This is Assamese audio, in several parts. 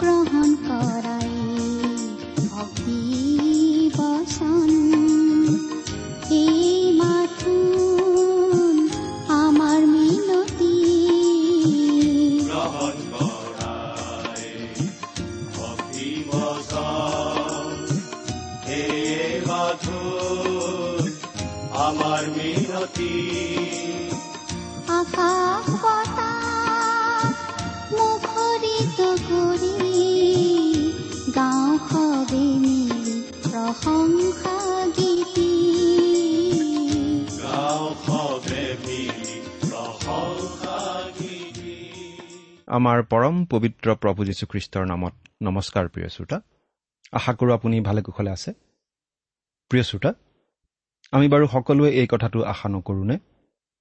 গ্ৰহণ কৰাই ভক্তি বচন। আমাৰ পৰম পবিত্ৰ প্ৰভু যীশুখ্ৰীষ্টৰ নামত নমস্কাৰ প্ৰিয় শ্ৰোতা। আশা কৰোঁ আপুনি ভালে কুশলে আছে। প্ৰিয় শ্ৰোতা আমি বাৰু সকলোৱে এই কথাটো আশা নকৰোঁনে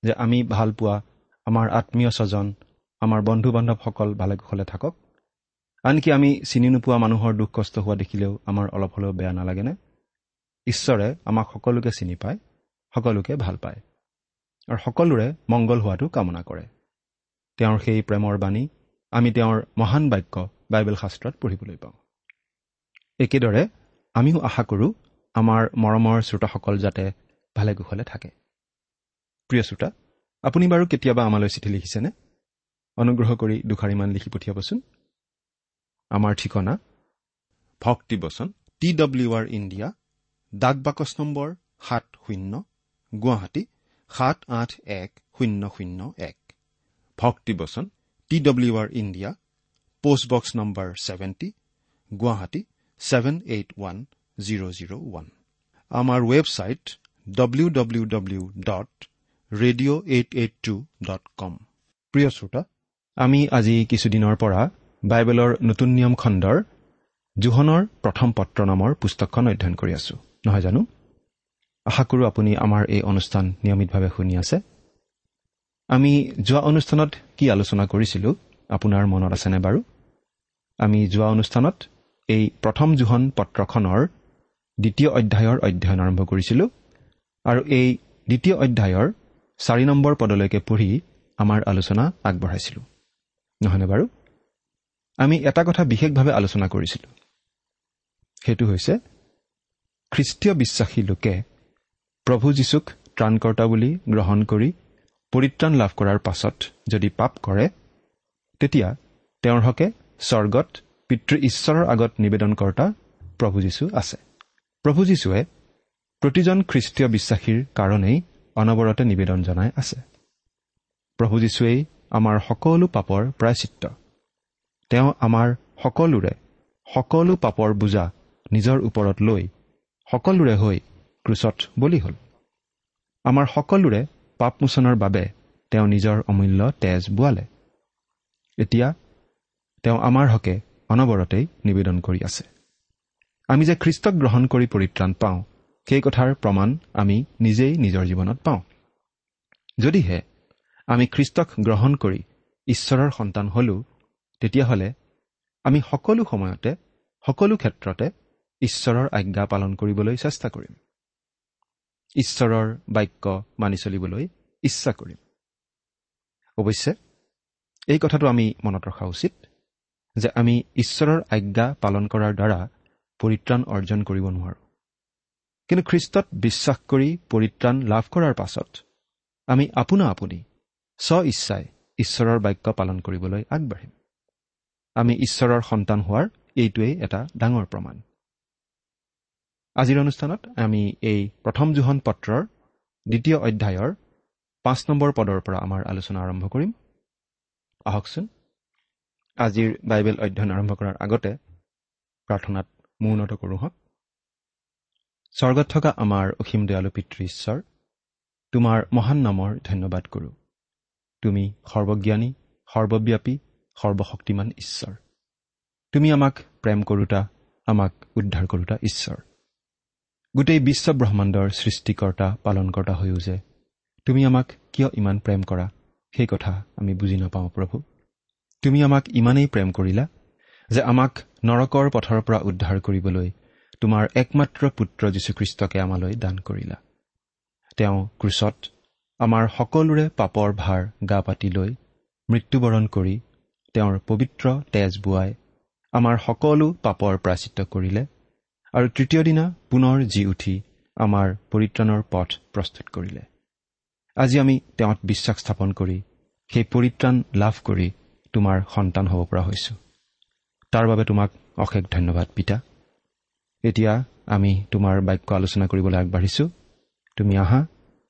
যে আমি ভাল পোৱা আমাৰ আত্মীয় স্বজন আমাৰ বন্ধু বান্ধৱসকল ভালে কুশলে থাকক? আনকি আমি চিনি নোপোৱা মানুহৰ দুখ কষ্ট হোৱা দেখিলেও আমাৰ অলপ হ'লেও বেয়া নালাগেনে? ঈশ্বৰে আমাক সকলোকে চিনি পায় সকলোকে ভাল পায়। আৰু সকলোৰে মংগল হোৱাটো কামনা কৰে। তেওঁৰ সেই প্ৰেমৰ বাণী আমি তেওঁৰ মহান বাক্য বাইবেল শাস্ত্ৰত পঢ়িবলৈ পাওঁ। একেদৰে আমিও আশা কৰোঁ আমাৰ মৰমৰ শ্ৰোতাসকল যাতে ভালে কুশলে থাকে। প্ৰিয় শ্ৰোতা আপুনি বাৰু কেতিয়াবা আমালৈ চিঠি লিখিছেনে? অনুগ্ৰহ কৰি দুষাৰিমান লিখি পঠিয়াবচোন। আমাৰ ঠিকনা ভক্তিবচন টি ডব্লিউ আৰ ইণ্ডিয়া ডাক বাকচ নম্বৰ সাত শূন্য গুৱাহাটী সাত আঠ এক শূন্য শূন্য এক। ভক্তিবচন T W R India post box number seventy Guwahati seven eight one zero' zero' one আমাৰ website W W W dot radio' eight eight two dot com প্ৰিয় শ্ৰোতা আমি আজি কিছুদিনৰ পৰা বাইবেলৰ নতুন নিয়ম খণ্ডৰ জোহনৰ প্ৰথম পত্ৰ নামৰ পুস্তকখন অধ্যয়ন কৰি আছো। নহয় জানো? আশা কৰোঁ আপুনি আমাৰ এই অনুষ্ঠান নিয়মিতভাৱে শুনি আছে। আমি যোৱা অনুষ্ঠানত কি আলোচনা কৰিছিলোঁ? আপোনাৰ মনত আছেনে বাৰু? আমি যোৱা অনুষ্ঠানত এই প্ৰথম জোহন পত্ৰখনৰ দ্বিতীয় অধ্যায়ৰ অধ্যয়ন আৰম্ভ কৰিছিলোঁ আৰু এই দ্বিতীয় অধ্যায়ৰ চাৰি নম্বৰ পদলৈকে পঢ়ি আমাৰ আলোচনা আগবঢ়াইছিলোঁ। নহয়নে বাৰু? আমি এটা কথা বিশেষভাৱে আলোচনা কৰিছিলোঁ। সেইটো হৈছে খ্ৰীষ্টীয় বিশ্বাসী লোকে প্ৰভু যীশুক ত্ৰাণকৰ্তা বুলি গ্ৰহণ কৰি পৰিত্ৰাণ লাভ কৰাৰ পাছত যদি পাপ কৰে তেতিয়া তেওঁৰ হকে স্বৰ্গত পিতৃ ঈশ্বৰৰ আগত নিবেদনকৰ্তা প্ৰভু যীশু আছে। প্ৰভু যীশুৱে প্ৰতিজন খ্ৰীষ্টীয় বিশ্বাসীৰ কাৰণেই অনবৰতে নিবেদন জনাই আছে। প্ৰভু যীশুৱেই আমাৰ সকলো পাপৰ প্ৰায়চিত্ৰ তেওঁ আমাৰ সকলোৰে সকলো পাপৰ বোজা নিজৰ ওপৰত লৈ সকলোৰে হৈ ক্ৰুচত বলি হ'ল। আমাৰ সকলোৰে পাপমোচনৰ বাবে তেওঁ নিজৰ অমূল্য তেজ বোৱালে। এতিয়া তেওঁ আমাৰ হকে অনবৰতেই নিবেদন কৰি আছে। আমি যে খ্ৰীষ্টক গ্ৰহণ কৰি পৰিত্ৰাণ পাওঁ সেই কথাৰ প্ৰমাণ আমি নিজেই নিজৰ জীৱনত পাওঁ। যদিহে আমি খ্ৰীষ্টক গ্ৰহণ কৰি ঈশ্বৰৰ সন্তান হলো তেতিয়াহ'লে আমি সকলো সময়তে সকলো ক্ষেত্ৰতে ঈশ্বৰৰ আজ্ঞা পালন কৰিবলৈ চেষ্টা কৰিম। ঈশ্বৰৰ বাক্য মানি চলিবলৈ ইচ্ছা কৰিম। অৱশ্যে এই কথাটো আমি মনত ৰখা উচিত যে আমি ঈশ্বৰৰ আজ্ঞা পালন কৰাৰ দ্বাৰা পৰিত্ৰাণ অৰ্জন কৰিব নোৱাৰোঁ। কিন্তু খ্ৰীষ্টত বিশ্বাস কৰি পৰিত্ৰাণ লাভ কৰাৰ পাছত আমি আপোনা আপুনি স্ব ইচ্ছাই ঈশ্বৰৰ বাক্য পালন কৰিবলৈ আগবাঢ়িম। আমি ঈশ্বৰৰ সন্তান হোৱাৰ এইটোৱেই এটা ডাঙৰ প্ৰমাণ। আজিৰ অনুষ্ঠানত আমি এই প্ৰথম জোহন পত্ৰৰ দ্বিতীয় অধ্যায়ৰ পাঁচ নম্বৰ পদৰ পৰা আমাৰ আলোচনা আৰম্ভ কৰিম। আহকচোন। আজিৰ বাইবেল অধ্যয়ন আৰম্ভ কৰাৰ আগতে প্ৰাৰ্থনাত মৌনত কৰোঁ হওক। স্বৰ্গত থকা আমাৰ অসীম দয়ালু পিতৃ ঈশ্বৰ তোমাৰ মহান নামৰ ধন্যবাদ কৰোঁ। তুমি সৰ্বজ্ঞানী সৰ্বব্যাপী সৰ্বশক্তিমান ঈশ্বৰ। তুমি আমাক প্ৰেম কৰোতা আমাক উদ্ধাৰ কৰোতা ঈশ্বৰ। গোটেই বিশ্ব ব্ৰহ্মাণ্ডৰ সৃষ্টিকৰ্তা পালনকৰ্তা হৈও যে তুমি আমাক কিয় ইমান প্ৰেম কৰা? সেই কথা আমি বুজি নাপাওঁ প্ৰভু। তুমি আমাক ইমানেই প্ৰেম কৰিলা যে আমাক নৰকৰ পথৰ পৰা উদ্ধাৰ কৰিবলৈ তোমাৰ একমাত্ৰ পুত্ৰ যীশুখ্ৰীষ্টকে আমালৈ দান কৰিলা। তেওঁ ক্ৰুচত আমাৰ সকলোৰে পাপৰ ভাৰ গা পাতি লৈ মৃত্যুবৰণ কৰি তেওঁৰ পবিত্ৰ তেজ বোৱাই আমাৰ সকলো পাপৰ প্ৰাচিত্য কৰিলে। আৰু তৃতীয় দিনা পুনৰ জি উঠি আমাৰ পৰিত্ৰাণৰ পথ প্ৰস্তুত কৰিলে। আজি আমি তেওঁত বিশ্বাস স্থাপন কৰি সেই পৰিত্ৰাণ লাভ কৰি তোমাৰ সন্তান হ'ব পৰা হৈছোঁ। তাৰ বাবে তোমাক অশেষ ধন্যবাদ পিতা। এতিয়া আমি তোমাৰ বাক্য আলোচনা কৰিবলৈ আগবাঢ়িছোঁ। তুমি আহা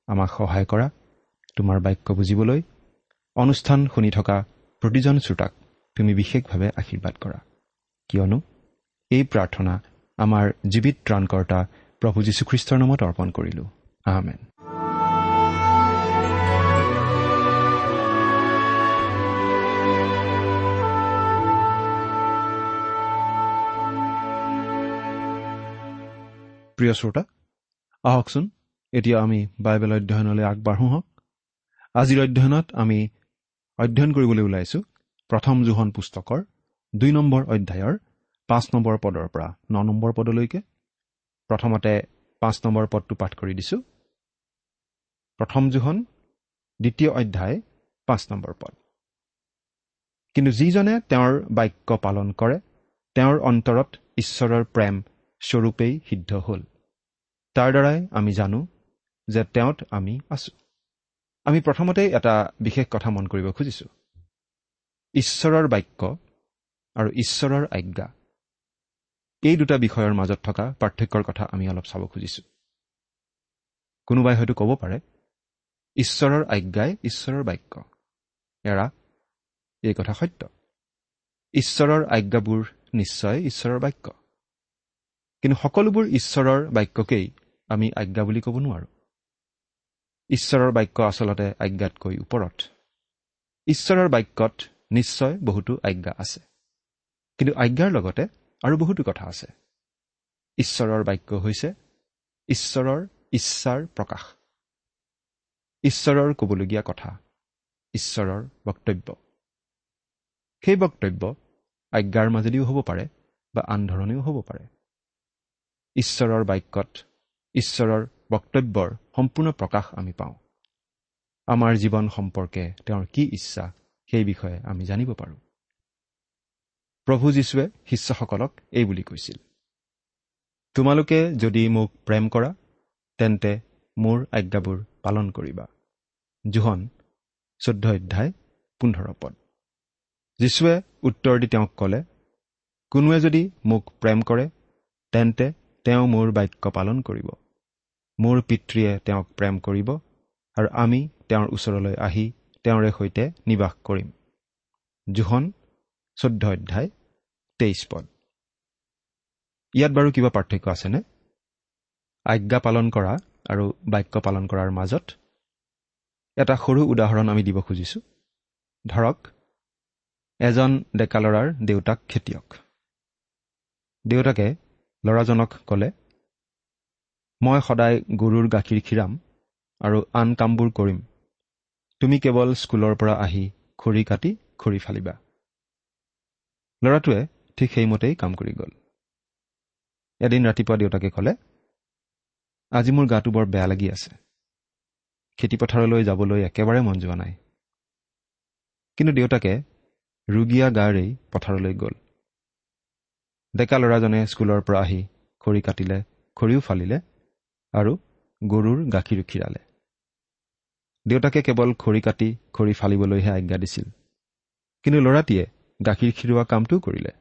আমাক সহায় কৰা তোমাৰ বাক্য বুজিবলৈ। অনুষ্ঠান শুনি থকা প্ৰতিজন শ্ৰোতাক তুমি বিশেষভাৱে আশীৰ্বাদ কৰা। কিয়নো এই প্ৰাৰ্থনা আমাৰ জীৱিত ত্ৰাণকৰ্তা প্ৰভু যীশুখ্ৰীষ্টৰ নামত অৰ্পণ কৰিলোঁ। আহমেন প্ৰিয় শ্ৰোতা আহকচোন এতিয়া আমি বাইবেল অধ্যয়নলৈ আগবাঢ়োঁ হওক। আজিৰ অধ্যয়নত আমি অধ্যয়ন কৰিবলৈ ওলাইছোঁ প্ৰথম জোহন পুস্তকৰ দুই নম্বৰ অধ্যায়ৰ পাঁচ নম্বৰ পদৰ পৰা ন নম্বৰ পদলৈকে। প্ৰথমতে পাঁচ নম্বৰ পদটো পাঠ কৰি দিছোঁ। প্ৰথম জোহন দ্বিতীয় অধ্যায় পাঁচ নম্বৰ পদ। কিন্তু যিজনে তেওঁৰ বাক্য পালন কৰে তেওঁৰ অন্তৰত ঈশ্বৰৰ প্ৰেম স্বৰূপেই সিদ্ধ হ'ল। তাৰ দ্বাৰাই আমি জানো যে তেওঁত আমি আছো। আমি প্ৰথমতেই এটা বিশেষ কথা মন কৰিব খুজিছোঁ। ঈশ্বৰৰ বাক্য আৰু ঈশ্বৰৰ আজ্ঞা। এই দুটা বিষয়ৰ মাজত থকা পাৰ্থক্যৰ কথা আমি অলপ চাব খুজিছোঁ। কোনোবাই হয়তো ক'ব পাৰে ঈশ্বৰৰ আজ্ঞাই ঈশ্বৰৰ বাক্য। এৰা এই কথা সত্য। ঈশ্বৰৰ আজ্ঞাবোৰ নিশ্চয় ঈশ্বৰৰ বাক্য। কিন্তু সকলোবোৰ ঈশ্বৰৰ বাক্যকেই আমি আজ্ঞা বুলি ক'ব নোৱাৰোঁ। ঈশ্বৰৰ বাক্য আচলতে আজ্ঞাতকৈ ওপৰত। ঈশ্বৰৰ বাক্যত নিশ্চয় বহুতো আজ্ঞা আছে। কিন্তু আজ্ঞাৰ লগতে আৰু বহুতো কথা আছে। ঈশ্বৰৰ বাক্য হৈছে ঈশ্বৰৰ ইচ্ছাৰ প্ৰকাশ। ঈশ্বৰৰ ক'বলগীয়া কথা ঈশ্বৰৰ বক্তব্য। সেই বক্তব্য আজ্ঞাৰ মাজেদিও হ'ব পাৰে বা আন ধৰণেও হ'ব পাৰে। ঈশ্বৰৰ বাক্যত ঈশ্বৰৰ বক্তব্যৰ সম্পূৰ্ণ প্ৰকাশ আমি পাওঁ। আমাৰ জীৱন সম্পৰ্কে তেওঁৰ কি ইচ্ছা সেই বিষয়ে আমি জানিব পাৰোঁ। প্ৰভু যীশুৱে শিষ্যসকলক এই বুলি কৈছিল তোমালোকে যদি মোক প্ৰেম কৰা তেন্তে মোৰ আজ্ঞাবোৰ পালন কৰিবা। জোহন চৈধ্য অধ্যায় পোন্ধৰ পদ। যীশুৱে উত্তৰ দি তেওঁক ক'লে কোনোৱে যদি মোক প্ৰেম কৰে তেন্তে তেওঁ মোৰ বাক্য পালন কৰিব। মোৰ পিতৃয়ে তেওঁক প্ৰেম কৰিব আৰু আমি তেওঁৰ ওচৰলৈ আহি তেওঁৰে সৈতে নিবাস কৰিম। জোহন চৈধ্য অধ্যায় তেইছ পদ। ইয়াত বাৰু কিবা পাৰ্থক্য আছেনে? আজ্ঞা পালন কৰা আৰু বাক্য পালন কৰাৰ মাজত এটা সৰু উদাহৰণ আমি দিব খুজিছোঁ। ধৰক এজন ডেকা ল'ৰাৰ দেউতাক খেতিয়ক। দেউতাকে ল'ৰাজনক ক'লে মই সদায় গৰুৰ গাখীৰ খীৰাম আৰু আন কামবোৰ কৰিম। তুমি কেৱল স্কুলৰ পৰা আহি খৰি কাটি খৰি ফালিবা। ল'ৰাটোৱে ঠিক সেইমতেই কাম কৰি গ'ল। এদিন ৰাতিপুৱা দেউতাকে ক'লে আজি মোৰ গাটো বৰ বেয়া লাগি আছে। খেতিপথাৰলৈ যাবলৈ একেবাৰে মন যোৱা নাই। কিন্তু দেউতাকে ৰুগীয়া গাৰেই পথাৰলৈ গ'ল। ডেকা ল'ৰাজনে স্কুলৰ পৰা আহি খৰি কাটিলে খৰিও ফালিলে আৰু গৰুৰ গাখীৰ খীৰালে। দেউতাকে কেৱল খৰি কাটি খৰি ফালিবলৈহে আজ্ঞা দিছিল। কিন্তু ল'ৰাটিয়ে গাখীৰ খিৰোৱা কামটোও কৰিলে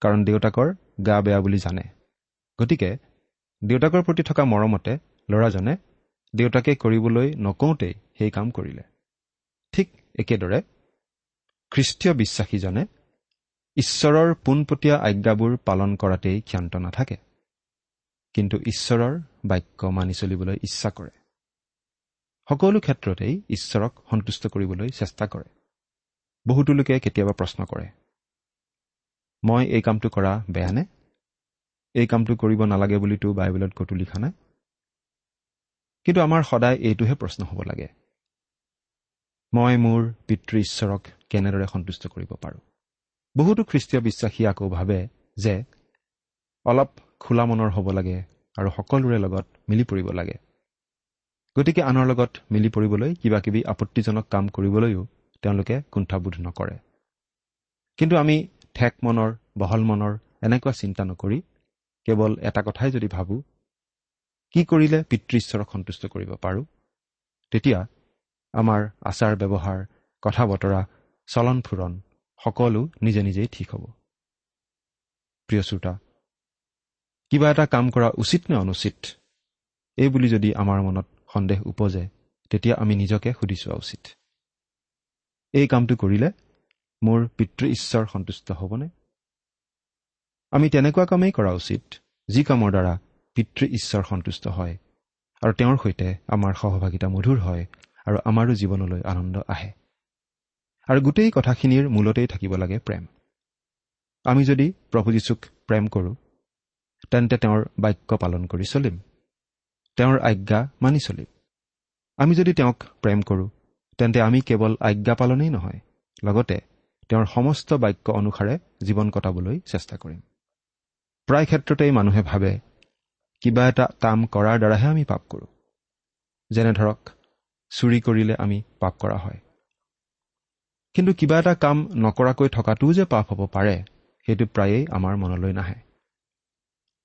কাৰণ দেউতাকৰ গা বেয়া বুলি জানে। গতিকে দেউতাকৰ প্ৰতি থকা মৰমতে ল'ৰাজনে দেউতাকে কৰিবলৈ নকওঁতেই সেই কাম কৰিলে। ঠিক একেদৰে খ্ৰীষ্টীয় বিশ্বাসীজনে ঈশ্বৰৰ পোনপটীয়া আজ্ঞাবোৰ পালন কৰাতেই ক্ষান্ত নাথাকে। কিন্তু ঈশ্বৰৰ বাক্য মানি চলিবলৈ ইচ্ছা কৰে। সকলো ক্ষেত্ৰতেই ঈশ্বৰক সন্তুষ্ট কৰিবলৈ চেষ্টা কৰে। বহুতো লোকে কেতিয়াবা প্ৰশ্ন কৰে মই এই কামটো কৰা বেয়ানে এই কামটো কৰিব নালাগে বুলিতো বাইবেলত ক'তো লিখা নাই? কিন্তু আমাৰ সদায় এইটোহে প্ৰশ্ন হ'ব লাগে মই মোৰ পিতৃ ঈশ্বৰক কেনেদৰে সন্তুষ্ট কৰিব পাৰোঁ? বহুতো খ্ৰীষ্টীয় বিশ্বাসী আকৌ ভাবে যে অলপ খোলা মনৰ হ'ব লাগে আৰু সকলোৰে লগত মিলি পৰিব লাগে। গতিকে আনৰ লগত মিলি পৰিবলৈ কিবা কিবি আপত্তিজনক কাম কৰিবলৈও তেওঁলোকে কুণ্ঠাবোধ নকৰে। কিন্তু আমি ঠেক মনৰ বহল মনৰ এনেকুৱা চিন্তা নকৰি কেৱল এটা কথাই যদি ভাবোঁ কি কৰিলে পিতৃ ঈশ্বৰক সন্তুষ্ট কৰিব পাৰোঁ? তেতিয়া আমাৰ আচাৰ ব্যৱহাৰ কথা বতৰা চলন ফুৰণ সকলো নিজে নিজেই ঠিক হ'ব। প্ৰিয় শ্ৰোতা কিবা এটা কাম কৰা উচিত নে অনুচিত? এই বুলি যদি আমাৰ মনত সন্দেহ উপজে তেতিয়া আমি নিজকে সুধি চোৱা উচিত। এই কামটো কৰিলে মোৰ পিতৃ ঈশ্বৰ সন্তুষ্ট হ'বনে? আমি তেনেকুৱা কামেই কৰা উচিত যি কামৰ দ্বাৰা পিতৃ ঈশ্বৰ সন্তুষ্ট হয় আৰু তেওঁৰ সৈতে আমাৰ সহভাগিতা মধুৰ হয় আৰু আমাৰো জীৱনলৈ আনন্দ আহে। আৰু গোটেই কথাখিনিৰ মূলতেই থাকিব লাগে প্ৰেম। আমি যদি প্ৰভু যীশুক প্ৰেম কৰোঁ তেন্তে তেওঁৰ বাক্য পালন কৰি চলিম তেওঁৰ আজ্ঞা মানি চলিম। আমি যদি তেওঁক প্ৰেম কৰোঁ তেন্তে আমি কেৱল আজ্ঞা পালনেই নহয় লগতে তেওঁৰ সমস্ত বাক্য অনুসাৰে জীৱন কটাবলৈ চেষ্টা কৰিম। প্ৰায় ক্ষেত্ৰতেই মানুহে ভাবে কিবা এটা কাম কৰাৰ দ্বাৰাহে আমি পাপ কৰোঁ। যেনে ধৰক চুৰি কৰিলে আমি পাপ কৰা হয়। কিন্তু কিবা এটা কাম নকৰাকৈ থকাটোও যে পাপ হ'ব পাৰে সেইটো প্ৰায়েই আমাৰ মনলৈ নাহে।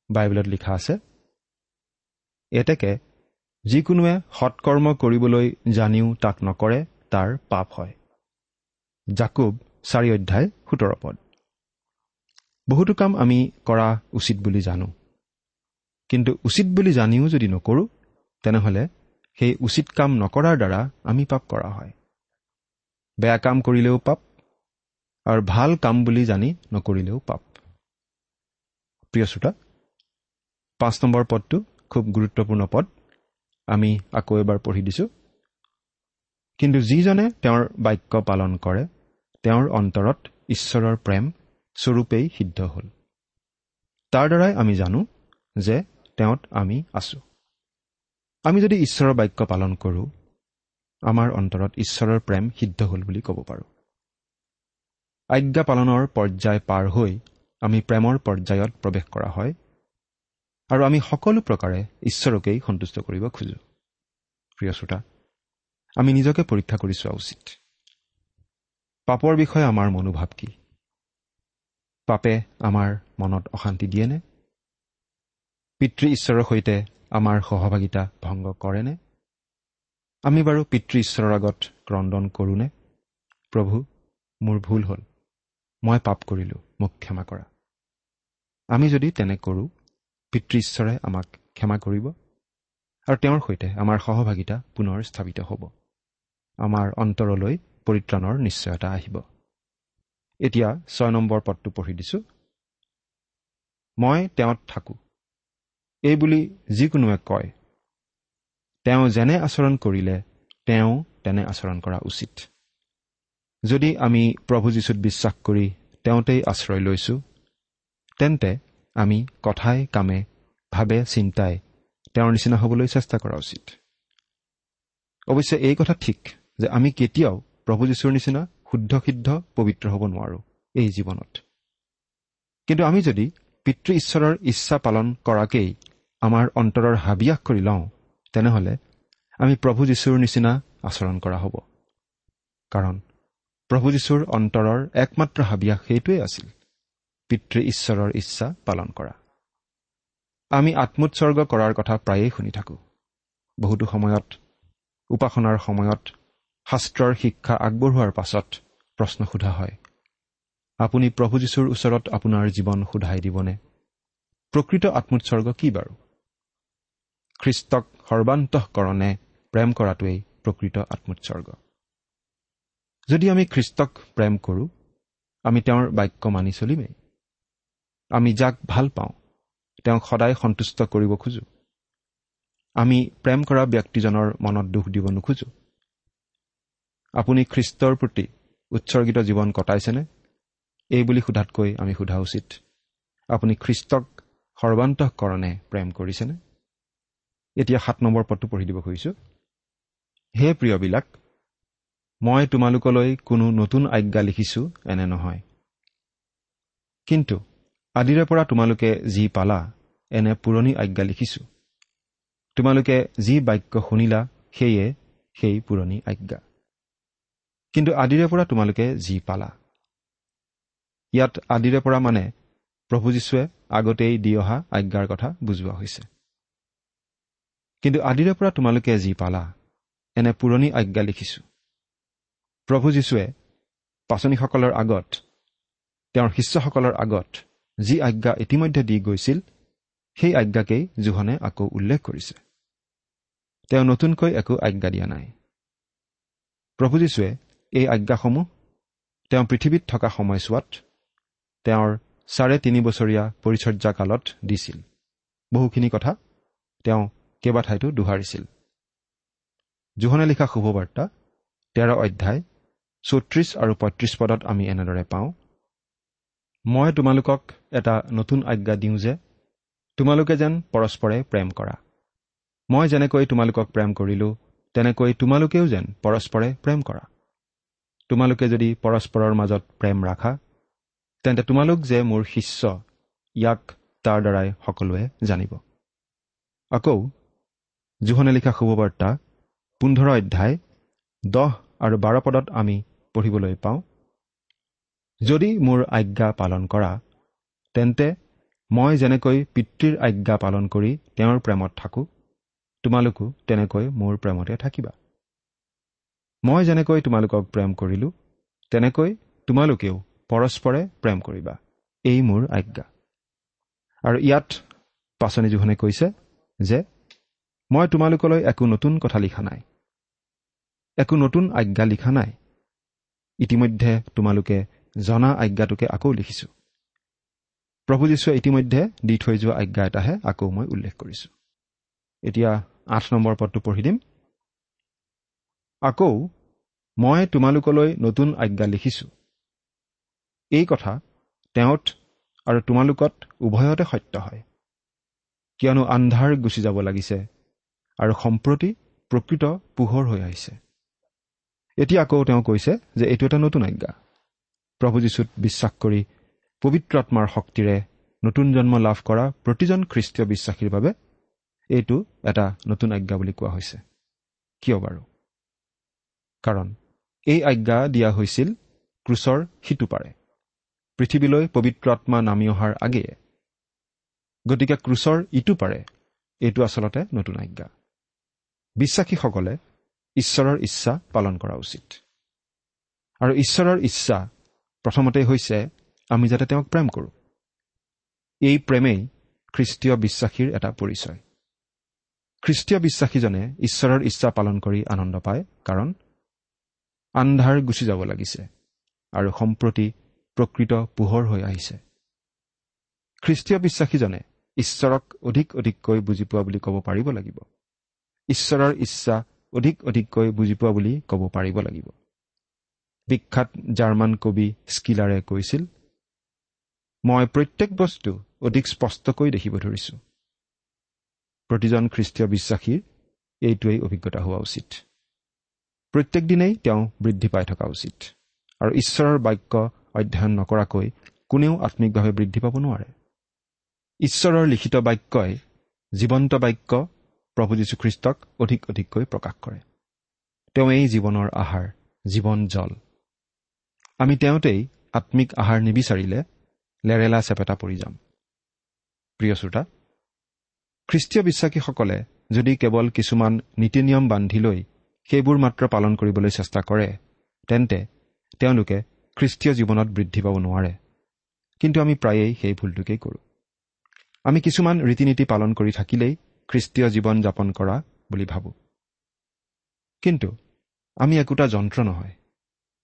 বাইবেলত লিখা আছে এতেকে যিকোনোৱে সৎকৰ্ম কৰিবলৈ জানিও তাক নকৰে তাৰ পাপ হয়। জাকুব চাৰি অধ্যায় সোতৰ পদ। বহুতো কাম আমি কৰা উচিত বুলি জানো। কিন্তু উচিত বুলি জানিও যদি নকৰোঁ তেনেহ'লে সেই উচিত কাম নকৰাৰ দ্বাৰা আমি পাপ কৰা হয়। বেয়া কাম কৰিলেও পাপ আৰু ভাল কাম বুলি জানি নকৰিলেও পাপ। প্ৰিয় শ্ৰোতা পাঁচ নম্বৰ পদটো খুব গুৰুত্বপূৰ্ণ পদ। আমি আকৌ এবাৰ পঢ়ি দিছোঁ। কিন্তু যিজনে তেওঁৰ বাক্য পালন কৰে তেওঁৰ অন্তৰত ঈশ্বৰৰ প্ৰেম স্বৰূপেই সিদ্ধ হ'ল। তাৰ দ্বাৰাই আমি জানো যে তেওঁত আমি আছোঁ। আমি যদি ঈশ্বৰৰ বাক্য পালন কৰোঁ আমাৰ অন্তৰত ঈশ্বৰৰ প্ৰেম সিদ্ধ হ'ল বুলি ক'ব পাৰোঁ। আজ্ঞা পালনৰ পৰ্যায় পাৰ হৈ আমি প্ৰেমৰ পৰ্যায়ত প্ৰৱেশ কৰা হয়। আৰু আমি সকলো প্ৰকাৰে ঈশ্বৰকেই সন্তুষ্ট কৰিব খোজোঁ। প্ৰিয় শ্ৰোতা আমি নিজকে পৰীক্ষা কৰি চোৱা উচিত। পাপৰ বিষয়ে আমাৰ মনোভাৱ কি? পাপে আমাৰ মনত অশান্তি দিয়েনে? পিতৃ ঈশ্বৰৰ সৈতে আমাৰ সহভাগিতা ভংগ কৰেনে? আমি বাৰু পিতৃ ঈশ্বৰৰ আগত ক্ৰদন কৰোঁনে? প্ৰভু মোৰ ভুল হ'ল। মই পাপ কৰিলোঁ মোক ক্ষমা কৰা। আমি যদি তেনে কৰোঁ পিতৃ ঈশ্বৰে আমাক ক্ষমা কৰিব আৰু তেওঁৰ সৈতে আমাৰ সহভাগিতা পুনৰ স্থাপিত হ'ব। আমাৰ অন্তৰলৈ পৰিত্ৰাণৰ নিশ্চয়তা আহিব। এতিয়া ছয় নম্বৰ পদটো পঢ়ি দিছোঁ। মই তেওঁত থাকোঁ। এই বুলি যিকোনোৱে কয় তেওঁ যেনে আচৰণ কৰিলে তেওঁ তেনে আচৰণ কৰা উচিত। যদি আমি প্ৰভু যীশুত বিশ্বাস কৰি তেওঁতেই আশ্ৰয় লৈছোঁ তেন্তে আমি কথাই কামে ভাবে চিন্তাই তেওঁৰ নিচিনা হ'বলৈ চেষ্টা কৰা উচিত। অৱশ্যে এই কথা ঠিক যে আমি কেতিয়াও প্ৰভু যীশুৰ নিচিনা শুদ্ধ সিদ্ধ পবিত্ৰ হ'ব নোৱাৰোঁ এই জীৱনত। কিন্তু আমি যদি পিতৃ ঈশ্বৰৰ ইচ্ছা পালন কৰাকেই আমাৰ অন্তৰৰ হাবিয়াস কৰি লওঁ তেনেহ'লে আমি প্ৰভু যীশুৰ নিচিনা আচৰণ কৰা হ'ব। কাৰণ প্ৰভু যীশুৰ অন্তৰৰ একমাত্ৰ হাবিয়াস সেইটোৱেই আছিল। পিতৃ ঈশ্বৰৰ ইচ্ছা পালন কৰা। আমি আত্মোৎসৰ্গ কৰাৰ কথা প্ৰায়েই শুনি থাকোঁ। বহুতো সময়ত উপাসনাৰ সময়ত শাস্ত্ৰৰ শিক্ষা আগবঢ়োৱাৰ পাছত প্ৰশ্ন সোধা হয় আপুনি প্ৰভু যীশুৰ ওচৰত আপোনাৰ জীৱন সোধাই দিবনে? প্ৰকৃত আত্মোৎসৰ্গ কি বাৰু? খ্ৰীষ্টক সৰ্বান্তঃকৰণে প্ৰেম কৰাটোৱেই প্ৰকৃত আত্মোৎসৰ্গ। যদি আমি খ্ৰীষ্টক প্ৰেম কৰোঁ আমি তেওঁৰ বাক্য মানি চলিমেই। আমি যাক ভাল পাওঁ তেওঁক সদায় সন্তুষ্ট কৰিব খোজোঁ। আমি প্ৰেম কৰা ব্যক্তিজনৰ মনত দুখ দিব নোখোজো। আপুনি খ্ৰীষ্টৰ প্ৰতি উৎসৰ্গিত জীৱন কটাইছেনে? এই বুলি সোধাতকৈ আমি সোধা উচিত। আপুনি খ্ৰীষ্টক সৰ্বান্তকৰণে প্ৰেম কৰিছেনে? এতিয়া সাত নম্বৰ পদটো পঢ়ি দিব খুজিছোঁ। হে প্ৰিয়বিলাক মই তোমালোকলৈ কোনো নতুন আজ্ঞা লিখিছোঁ এনে নহয়। কিন্তু আদিৰে পৰা তোমালোকে যি পালা এনে পুৰণি আজ্ঞা লিখিছোঁ। তোমালোকে যি বাক্য শুনিলা সেয়ে সেই পুৰণি আজ্ঞা। কিন্তু আদিৰে পৰা তোমালোকে যি পালা। ইয়াত আদিৰে পৰা মানে প্ৰভু যীশুৱে আগতেই দি অহা আজ্ঞাৰ কথা বুজোৱা হৈছে। কিন্তু আদিৰে পৰা তোমালোকে যি পালা এনে পুৰণি আজ্ঞা লিখিছো। প্ৰভু যীশুৱে পাচনীসকলৰ আগত তেওঁৰ শিষ্যসকলৰ আগত যি আজ্ঞা ইতিমধ্যে দি গৈছিল সেই আজ্ঞাকেই জোহনে আকৌ উল্লেখ কৰিছে। তেওঁ নতুনকৈ একো আজ্ঞা দিয়া নাই। প্ৰভু যীশুৱে এই আজ্ঞাসমূহ তেওঁ পৃথিৱীত থকা সময়ছোৱাত তেওঁৰ চাৰে তিনি বছৰীয়া পৰিচৰ্যা কালত দিছিল। বহুখিনি কথা তেওঁ কেইবাঠাইতো দোহাৰিছিল। জোহনে লিখা শুভবাৰ্তা তেৰ অধ্যায় চৌত্ৰিছ আৰু পঁয়ত্ৰিছ পদত আমি এনেদৰে পাওঁ মই তোমালোকক এটা নতুন আজ্ঞা দিওঁ যে তোমালোকে যেন পৰস্পৰে প্ৰেম কৰা। মই যেনেকৈ তোমালোকক প্ৰেম কৰিলোঁ তেনেকৈ তোমালোকেও যেন পৰস্পৰে প্ৰেম কৰা। তোমালোকে যদি পৰস্পৰৰ মাজত প্ৰেম ৰাখা তেন্তে তোমালোক যে মোৰ শিষ্য ইয়াক তাৰ দ্বাৰাই সকলোৱে জানিব। আকৌ জোহনে লিখা শুভবাৰ্তা পোন্ধৰ অধ্যায় দহ আৰু বাৰ পদত আমি পঢ়িবলৈ পাওঁ। যদি মোৰ আজ্ঞা পালন কৰা তেন্তে মই যেনেকৈ পিতৃৰ আজ্ঞা পালন কৰি তেওঁৰ প্ৰেমত থাকোঁ তোমালোকো তেনেকৈ মোৰ প্ৰেমতে থাকিবা। মই যেনেকৈ তোমালোকক প্ৰেম কৰিলোঁ তেনেকৈ তোমালোকেও পৰস্পৰে প্ৰেম কৰিবা। এই মোৰ আজ্ঞা। আৰু ইয়াত পাচনি জোহনে কৈছে যে মই তোমালোকলৈ একো নতুন কথা লিখা নাই। একো নতুন আজ্ঞা লিখা নাই। ইতিমধ্যে তোমালোকে জনা আজ্ঞাটোকে আকৌ লিখিছোঁ। প্ৰভু যীশুৱে ইতিমধ্যে দি থৈ যোৱা আজ্ঞা এটাহে আকৌ মই উল্লেখ কৰিছোঁ। এতিয়া আঠ নম্বৰ পদটো পঢ়ি দিম। আকৌ মই তোমালোকলৈ নতুন আজ্ঞা লিখিছোঁ। এই কথা তেওঁত আৰু তোমালোকত উভয়তে সত্য হয়। কিয়নো আন্ধাৰ গুচি যাব লাগিছে আৰু সম্প্ৰতি প্ৰকৃত পোহৰ হৈ আহিছে। এতিয়া আকৌ তেওঁ কৈছে যে এইটো এটা নতুন আজ্ঞা। প্ৰভু যীশুত বিশ্বাস কৰি পবিত্ৰ আত্মাৰ শক্তিৰে নতুন জন্ম লাভ কৰা প্ৰতিজন খ্ৰীষ্টীয় বিশ্বাসীৰ বাবে এইটো এটা নতুন আজ্ঞা বুলি কোৱা হৈছে। কিয় বাৰু? কাৰণ এই আজ্ঞা দিয়া হৈছিল ক্ৰুচৰ সিটো পাৰে পৃথিৱীলৈ পবিত্ৰ আত্মা নামি অহাৰ আগেয়ে। গতিকে ক্ৰুচৰ ইটো পাৰে এইটো আচলতে নতুন আজ্ঞা। বিশ্বাসীসকলে ঈশ্বৰৰ ইচ্ছা পালন কৰা উচিত। আৰু ঈশ্বৰৰ ইচ্ছা প্ৰথমতে হৈছে আমি যাতে তেওঁক প্ৰেম কৰোঁ। এই প্ৰেমেই খ্ৰীষ্টীয় বিশ্বাসীৰ এটা পৰিচয়। খ্ৰীষ্টীয় বিশ্বাসীজনে ঈশ্বৰৰ ইচ্ছা পালন কৰি আনন্দ পায় কাৰণ আন্ধাৰ গুচি যাব লাগিছে আৰু সম্প্ৰতি প্ৰকৃত পোহৰ হৈ আহিছে। খ্ৰীষ্টীয় বিশ্বাসীজনে ঈশ্বৰক অধিক অধিককৈ বুজি পোৱা বুলি ক'ব পাৰিব লাগিব। ঈশ্বৰৰ ইচ্ছা অধিক অধিককৈ বুজি পোৱা বুলি ক'ব পাৰিব লাগিব। বিখ্যাত জাৰ্মান কবি স্কিলাৰে কৈছিল মই প্ৰত্যেক বস্তু অধিক স্পষ্টকৈ দেখিব ধৰিছোঁ। প্ৰতিজন খ্ৰীষ্টীয় বিশ্বাসীৰ এইটোৱেই অভিজ্ঞতা হোৱা উচিত। প্ৰত্যেক দিনেই তেওঁ বৃদ্ধি পাই থকা উচিত আৰু ঈশ্বৰৰ বাক্য অধ্যয়ন নকৰাকৈ কোনেও আত্মিকভাৱে বৃদ্ধি পাব নোৱাৰে। ঈশ্বৰৰ লিখিত বাক্যই জীৱন্ত বাক্য প্ৰভু যীশুখ্ৰীষ্টক অধিক অধিককৈ প্ৰকাশ কৰে। তেওঁ এই জীৱনৰ আহাৰ জীৱন জল। আমি তেওঁতেই আত্মিক আহাৰ নিবিচাৰিলে লেৰেলা চেপেটা পৰি যাম। প্ৰিয় শ্ৰোতা খ্ৰীষ্টীয় বিশ্বাসীসকলে যদি কেৱল কিছুমান নীতি নিয়ম বান্ধি লৈ সেইবোৰ মাত্ৰ পালন কৰিবলৈ চেষ্টা কৰে তেন্তে তেওঁলোকে খ্ৰীষ্টীয় জীৱনত বৃদ্ধি পাব নোৱাৰে। কিন্তু আমি প্ৰায়েই সেই ভুলটোকেই কৰোঁ। আমি কিছুমান ৰীতি নীতি পালন কৰি থাকিলেই খ্ৰীষ্টীয় জীৱন যাপন কৰা বুলি ভাবোঁ। কিন্তু আমি একোটা যন্ত্ৰ নহয়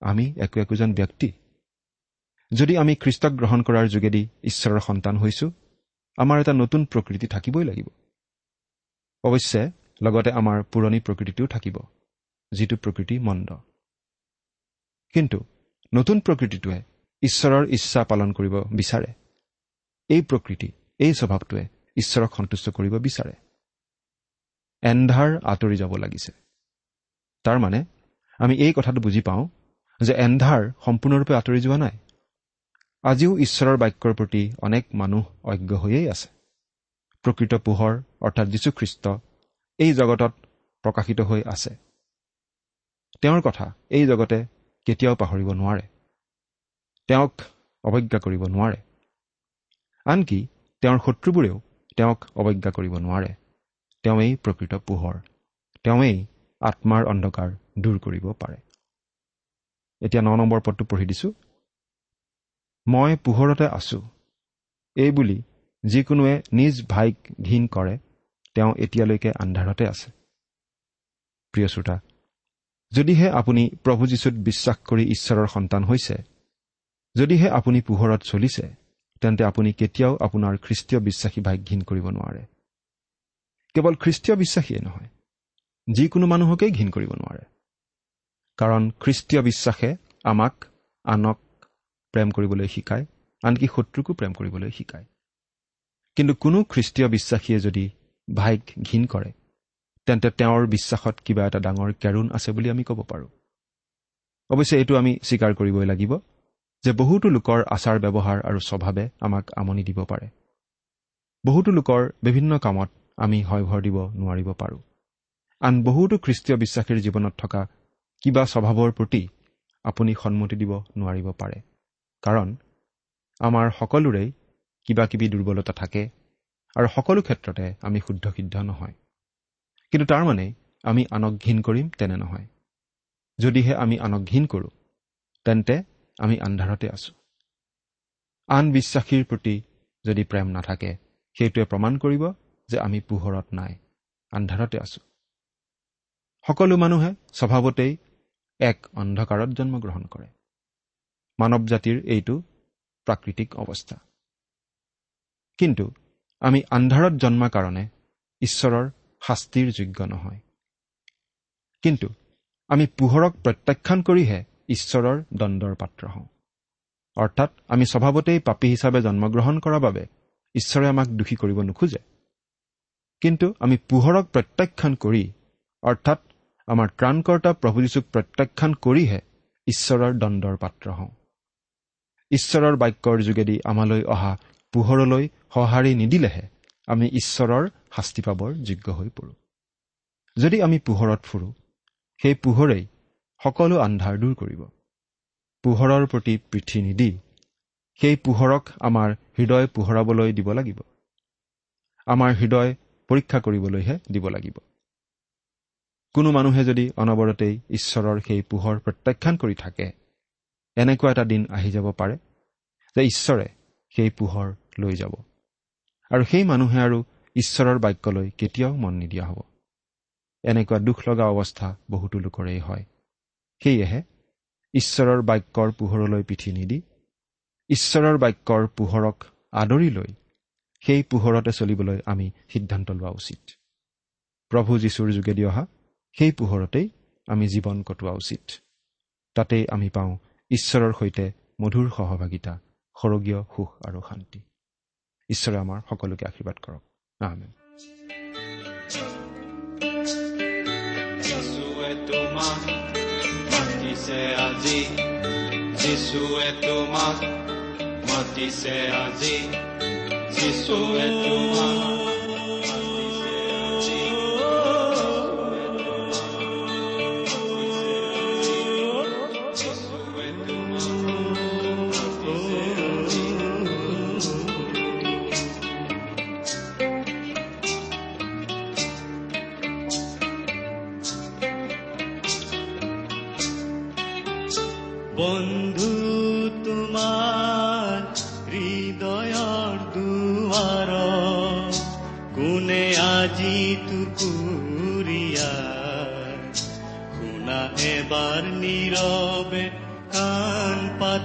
আমি একো একোজন ব্যক্তি। যদি আমি খ্ৰীষ্টক গ্ৰহণ কৰাৰ যোগেদি ঈশ্বৰৰ সন্তান হৈছো আমাৰ এটা নতুন প্ৰকৃতি থাকিবই লাগিব। অৱশ্যে লগতে আমাৰ পুৰণি প্ৰকৃতিটোও থাকিব যিটো প্ৰকৃতি মন্দ। কিন্তু নতুন প্ৰকৃতিটোৱে ঈশ্বৰৰ ইচ্ছা পালন কৰিব বিচাৰে। এই প্ৰকৃতি এই স্বভাৱটোৱে ঈশ্বৰক সন্তুষ্ট কৰিব বিচাৰে। এন্ধাৰ আঁতৰি যাব লাগিছে। তাৰমানে আমি এই কথাটো বুজি পাওঁ যে এন্ধাৰ সম্পূৰ্ণৰূপে আঁতৰি যোৱা নাই। আজিও ঈশ্বৰৰ বাক্যৰ প্ৰতি অনেক মানুহ অজ্ঞ হৈয়েই আছে। প্ৰকৃত পোহৰ অৰ্থাৎ যীশুখ্ৰীষ্ট এই জগতত প্ৰকাশিত হৈ আছে। তেওঁৰ কথা এই জগতে কেতিয়াও পাহৰিব নোৱাৰে। তেওঁক অৱজ্ঞা কৰিব নোৱাৰে। আনকি তেওঁৰ শত্ৰুবোৰেও তেওঁক অৱজ্ঞা কৰিব নোৱাৰে। তেওঁৱেই প্ৰকৃত পোহৰ। তেওঁৱেই আত্মাৰ অন্ধকাৰ দূৰ কৰিব পাৰে। এতিয়া ন নম্বৰ পদটো পঢ়ি দিছোঁ। মই পোহৰতে আছো। এইবুলি যিকোনোৱে নিজ ভাইক ঘীন কৰে তেওঁ এতিয়ালৈকে আন্ধাৰতে আছে। প্ৰিয় শ্ৰোতা যদিহে আপুনি প্ৰভু যীশুত বিশ্বাস কৰি ঈশ্বৰৰ সন্তান হৈছে যদিহে আপুনি পোহৰত চলিছে তেন্তে আপুনি কেতিয়াও আপোনাৰ খ্ৰীষ্টীয় বিশ্বাসী ভাইক ঘীন কৰিব নোৱাৰে। কেৱল খ্ৰীষ্টীয় বিশ্বাসীয়ে নহয় যিকোনো মানুহকেই ঘীন কৰিব নোৱাৰে। কাৰণ খ্ৰীষ্টীয় বিশ্বাসে আমাক আনক প্ৰেম কৰিবলৈ শিকায় আনকি শত্ৰুকো প্ৰেম কৰিবলৈ শিকায়। কিন্তু কোনো খ্ৰীষ্টীয় বিশ্বাসীয়ে যদি ভাইক ঘীন কৰে তেন্তে তেওঁৰ বিশ্বাসত কিবা এটা ডাঙৰ কেৰুণ আছে বুলি আমি ক'ব পাৰোঁ। অৱশ্যে এইটো আমি স্বীকাৰ কৰিবই লাগিব যে বহুতো লোকৰ আচাৰ ব্যৱহাৰ আৰু স্বভাৱে আমাক আমনি দিব পাৰে। বহুতো লোকৰ বিভিন্ন কামত আমি হয়ভৰ দিব নোৱাৰিব পাৰোঁ। আন বহুতো খ্ৰীষ্টীয় বিশ্বাসীৰ জীৱনত থকা কিবা স্বভাৱৰ প্ৰতি আপুনি সন্মতি দিব নোৱাৰিব পাৰে। কাৰণ আমাৰ সকলোৰেই কিবা কিবি দুৰ্বলতা থাকে আৰু সকলো ক্ষেত্ৰতে আমি শুদ্ধ সিদ্ধ নহয়। কিন্তু তাৰমানে আমি আনক ঘীন কৰিম তেনে নহয়। যদিহে আমি আনক ঘীন কৰোঁ তেন্তে আমি আন্ধাৰতে আছোঁ। আন বিশ্বাসীৰ প্ৰতি যদি প্ৰেম নাথাকে সেইটোৱে প্ৰমাণ কৰিব যে আমি পোহৰত নাই আন্ধাৰতে আছোঁ। সকলো মানুহে স্বভাৱতেই এক অন্ধকাৰত জন্মগ্ৰহণ কৰে। মানৱ জাতিৰ এইটো প্ৰাকৃতিক অৱস্থা। কিন্তু আমি আন্ধাৰত জন্মা কাৰণে ঈশ্বৰৰ শাস্তিৰ যোগ্য নহয়। কিন্তু আমি পোহৰক প্ৰত্যাখ্যান কৰিহে ঈশ্বৰৰ দণ্ডৰ পাত্ৰ হওঁ। অৰ্থাৎ আমি স্বভাৱতেই পাপী হিচাপে জন্মগ্ৰহণ কৰাৰ বাবে ঈশ্বৰে আমাক দোষী কৰিব নোখোজে। কিন্তু আমি পোহৰক প্ৰত্যাখ্যান কৰি অৰ্থাৎ আমাৰ ত্ৰাণকৰ্তা প্ৰভু যীশুক প্ৰত্যাখ্যান কৰিহে ঈশ্বৰৰ দণ্ডৰ পাত্ৰ হওঁ। ঈশ্বৰৰ বাক্যৰ যোগেদি আমালৈ অহা পোহৰলৈ সঁহাৰি নিদিলেহে আমি ঈশ্বৰৰ শাস্তি পাবৰ যোগ্য হৈ পৰোঁ। যদি আমি পোহৰত ফুৰোঁ সেই পোহৰেই সকলো আন্ধাৰ দূৰ কৰিব। পোহৰৰ প্ৰতি পৃথি নিদি সেই পোহৰক আমাৰ হৃদয় পোহৰাবলৈ দিব লাগিব। আমাৰ হৃদয় পৰীক্ষা কৰিবলৈহে দিব লাগিব। কোনো মানুহে যদি অনবৰতেই ঈশ্বৰৰ সেই পোহৰ প্ৰত্যাখ্যান কৰি থাকে এনেকুৱা এটা দিন আহি যাব পাৰে যে ঈশ্বৰে সেই পোহৰ লৈ যাব। আৰু সেই মানুহে আৰু ঈশ্বৰৰ বাক্যলৈ কেতিয়াও মন নিদিয়া হ'ব। এনেকুৱা দুখ লগা অৱস্থা বহুতো লোকৰেই হয়। সেয়েহে ঈশ্বৰৰ বাক্যৰ পোহৰলৈ পিঠি নিদি ঈশ্বৰৰ বাক্যৰ পোহৰক আদৰি লৈ সেই পোহৰতে চলিবলৈ আমি সিদ্ধান্ত লোৱা উচিত। প্ৰভু যীশুৰ যোগেদি অহা সেই পোহৰতেই আমি জীৱন কটোৱা উচিত। তাতেই আমি পাওঁ ঈশ্বৰৰ সৈতে মধুৰ সহভাগিতা সৰগীয় সুখ আৰু শান্তি। ঈশ্বৰে আমাৰ সকলোকে আশীৰ্বাদ কৰক। যিশুৱে তোমাক মাতিছে আজি তোমাক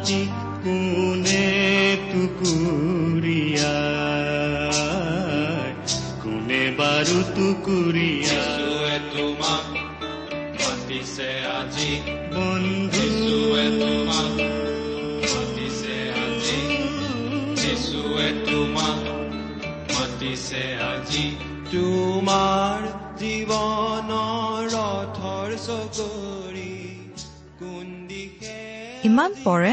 কোনে টুকুৰীয়া কোনে বাৰু টুকুৰীয়া যিছুৱে তোমাক মাতিছে আজি বন্ধু যিছুৱে তোমাক মাতিছে আজি যিছুৱে তোমাক মাতিছে আজি তোমাৰ জীৱনৰ ৰথৰ চকৰি কোন দিশে ইমান পৰে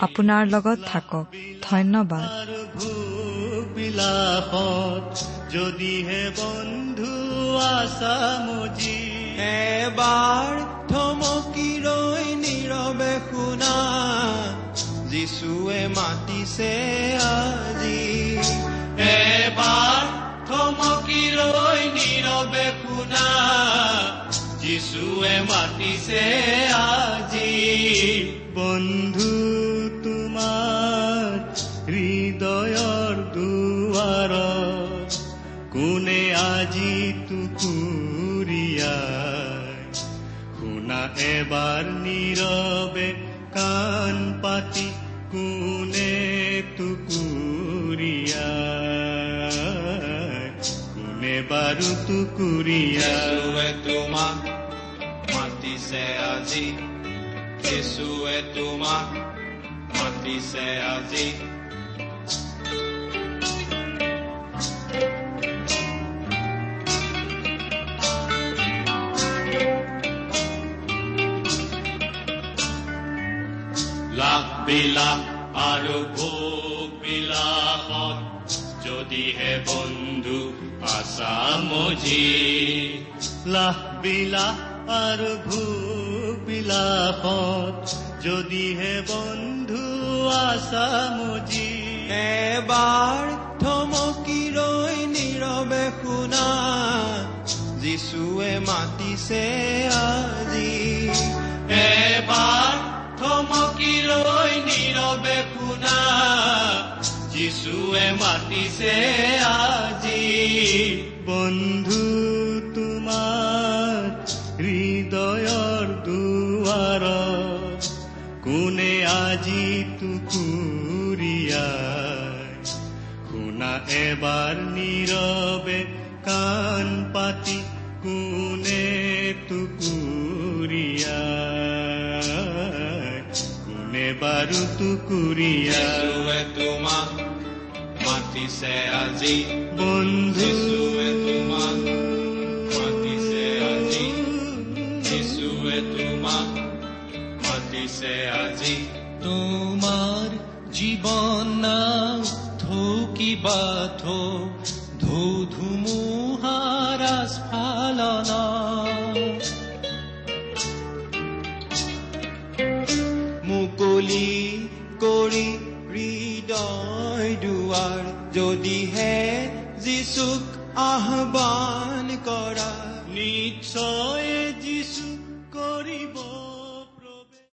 আপোনাৰ লগত থাকক। ধন্যবাদ। যদিহে বন্ধু আছা মজি এবাৰ থমকি ৰৈ নীৰৱে শুনা যিচুৱে মাতিছে আজি। এবাৰ থমকি ৰৈ নীৰৱে শুনা যিচুৱে মাতিছে আজি। বন্ধু আজি টুকুৰীয়া শুনা এবাৰ নীৰৱে কাণ পাতি কোনে টুকুৰীয়া কোনে বাৰু টুকুৰীয়া যিছুৱে তোমাক মাতিছে আজি যিছুৱে তোমাক মাতিছে আজি। বিলাস আৰু ভোগ বিলাসত যদিহে বন্ধু আছা মজি লাহ বিলাস আৰু ভোগ বিলাসত যদিহে বন্ধু আছা মজি এবাৰ থমকি ৰৈ নীৰৱে শুনা যিচুৱে মাতিছে আজি। এবাৰ থমকি ৰৈ নীৰৱে শুনা যিচুৱে মাতিছে আজি বন্ধু তোমাৰ হৃদয়ৰ দুৱাৰ কোনে আজি টুকুৰীয়া শুনা এবাৰ নীৰৱে কাণ পাতি বাৰু টুকুৰীয়া তোমাক মাতিছে আজি বন্ধু তোমাক মাতিছে আজি যিছুৱে তোমাক মাতিছে আজি তোমাৰ জীৱন নাও থৌকিবা থৌ ধৌ ধুমুহাৰ স্ফালন দুৱাৰ যদিহে যিচুক আহ্বান কৰা। নিশ্চয়